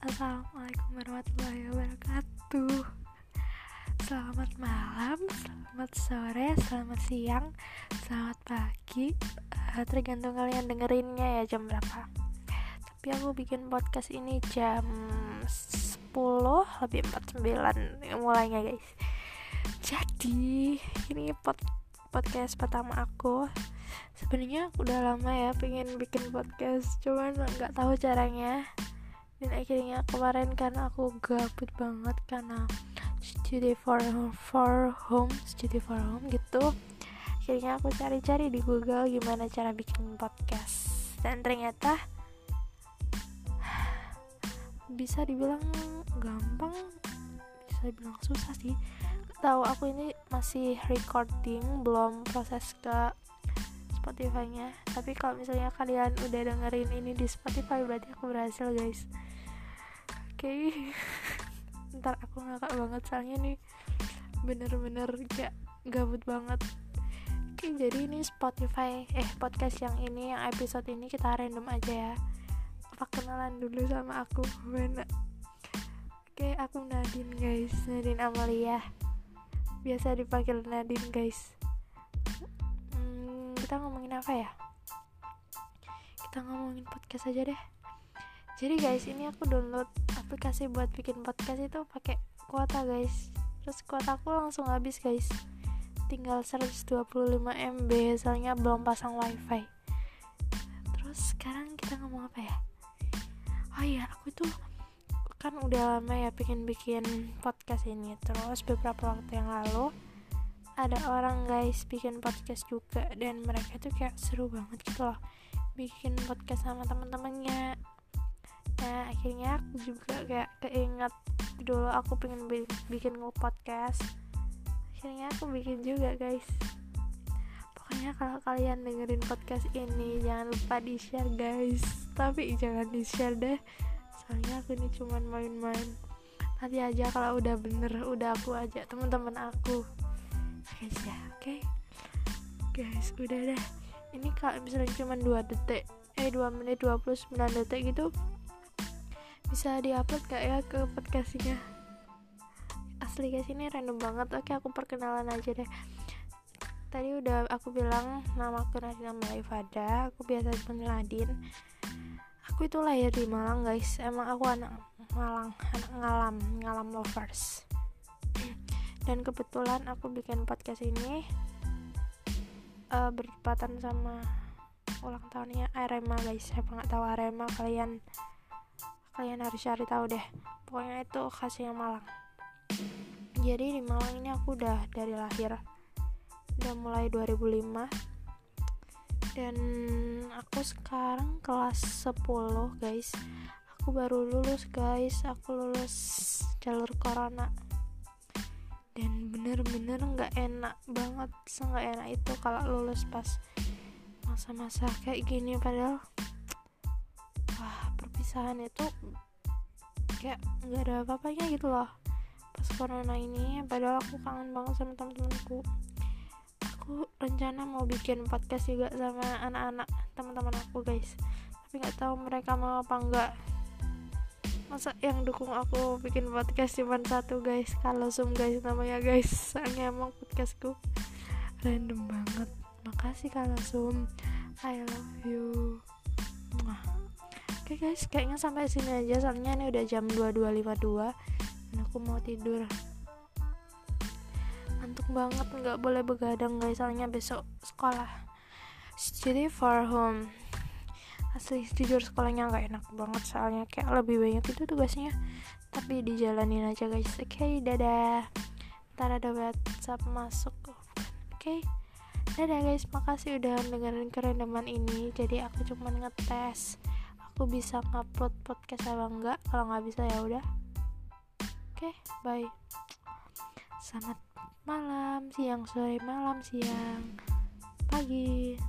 Assalamualaikum warahmatullahi wabarakatuh. Selamat malam, selamat sore, selamat siang, selamat pagi. Uh, Tergantung kalian dengerinnya ya jam berapa. Tapi aku bikin podcast ini jam 10 lebih 49 mulainya guys. Jadi ini pod podcast pertama aku. Sebenarnya udah lama ya pengen bikin podcast cuman nggak tahu caranya dan akhirnya kemarin karena aku gabut banget karena studi for for home studi for home gitu akhirnya aku cari-cari di Google gimana cara bikin podcast. Dan ternyata bisa dibilang gampang bisa dibilang susah sih. Tahu aku ini masih recording belum proses ke Spotify-nya. Tapi kalau misalnya kalian udah dengerin ini di Spotify berarti aku berhasil guys okay. ntar aku ngakak banget soalnya nih bener-bener kayak gabut banget. Oke okay, jadi ini Spotify eh podcast yang ini yang episode ini kita random aja ya. Apa kenalan dulu sama aku? Mana? Oke okay, aku Nadine guys. Nadine Amalia. Biasa dipanggil Nadine guys. Kita ngomongin apa ya? Kita ngomongin podcast aja deh jadi guys ini aku download aplikasi buat bikin podcast itu pakai kuota guys. Terus kuota aku langsung habis guys. Tinggal 125 MB soalnya belum pasang wifi. Terus sekarang kita ngomong apa ya? Oh iya aku tuh kan udah lama ya pengen bikin podcast ini. Terus beberapa waktu yang lalu ada orang guys bikin podcast juga. Dan mereka tuh kayak seru banget gitu loh bikin podcast sama teman-temannya akhirnya aku juga kayak keinget dulu aku pengen bikin podcast. Akhirnya aku bikin juga guys. Pokoknya kalau kalian dengerin podcast ini jangan lupa di share guys. Tapi jangan di share deh. Soalnya aku ini cuman main-main. Nanti aja kalau udah bener udah aku ajak teman-teman aku. Guys ya oke? Okay? guys udah dah ini kalau misalnya cuma 2 detik eh 2 menit 29 detik gitu bisa diupload gak ya ke podcastnya. Asli guys ini random banget. Oke aku perkenalan aja deh. Tadi udah aku bilang nama aku Nadine Malifada aku biasa dipanggil Nadine. Aku itu lahir di Malang guys. Emang aku anak Malang anak ngalam ngalam lovers. Dan kebetulan aku bikin podcast ini uh, bertepatan sama ulang tahunnya Arema guys. Saya nggak tahu Arema kalian kalian harus cari tahu deh. Pokoknya itu khasnya Malang. Jadi di Malang ini aku udah dari lahir. Udah mulai 2005 dan aku sekarang kelas 10 guys. Aku baru lulus guys. Aku lulus jalur corona. Dan bener-bener nggak -bener enak banget. Nggak enak itu kalau lulus pas masa-masa kayak gini padahal wah perpisahan itu kayak nggak ada apa-apanya gitu loh. Pas corona ini padahal aku kangen banget sama teman-temanku aku rencana mau bikin podcast juga sama anak-anak teman-teman aku guys. Tapi nggak tahu mereka mau apa enggak masa yang dukung aku bikin podcast cuma satu guys? Kalau zoom guys namanya guys. Soalnya emang podcastku random banget. Makasih kalau zoom I love you okay guys kayaknya sampai sini aja. Soalnya ini udah jam 22.52 dan aku mau tidur. Ngantuk banget nggak boleh begadang guys. Soalnya besok sekolah. Jadi for home. Asli jujur sekolahnya nggak enak banget. Soalnya kayak lebih banyak itu tugasnya. Tapi dijalanin aja guys. Oke okay, dadah. Ntar ada whatsapp masuk. Oke. Okay. dadah guys. Makasih udah dengerin kerendaman ini. Jadi aku cuma ngetes aku bisa ngupload podcast apa enggak? Kalau nggak bisa ya udah. Oke okay, bye. Selamat malam siang sore malam siang pagi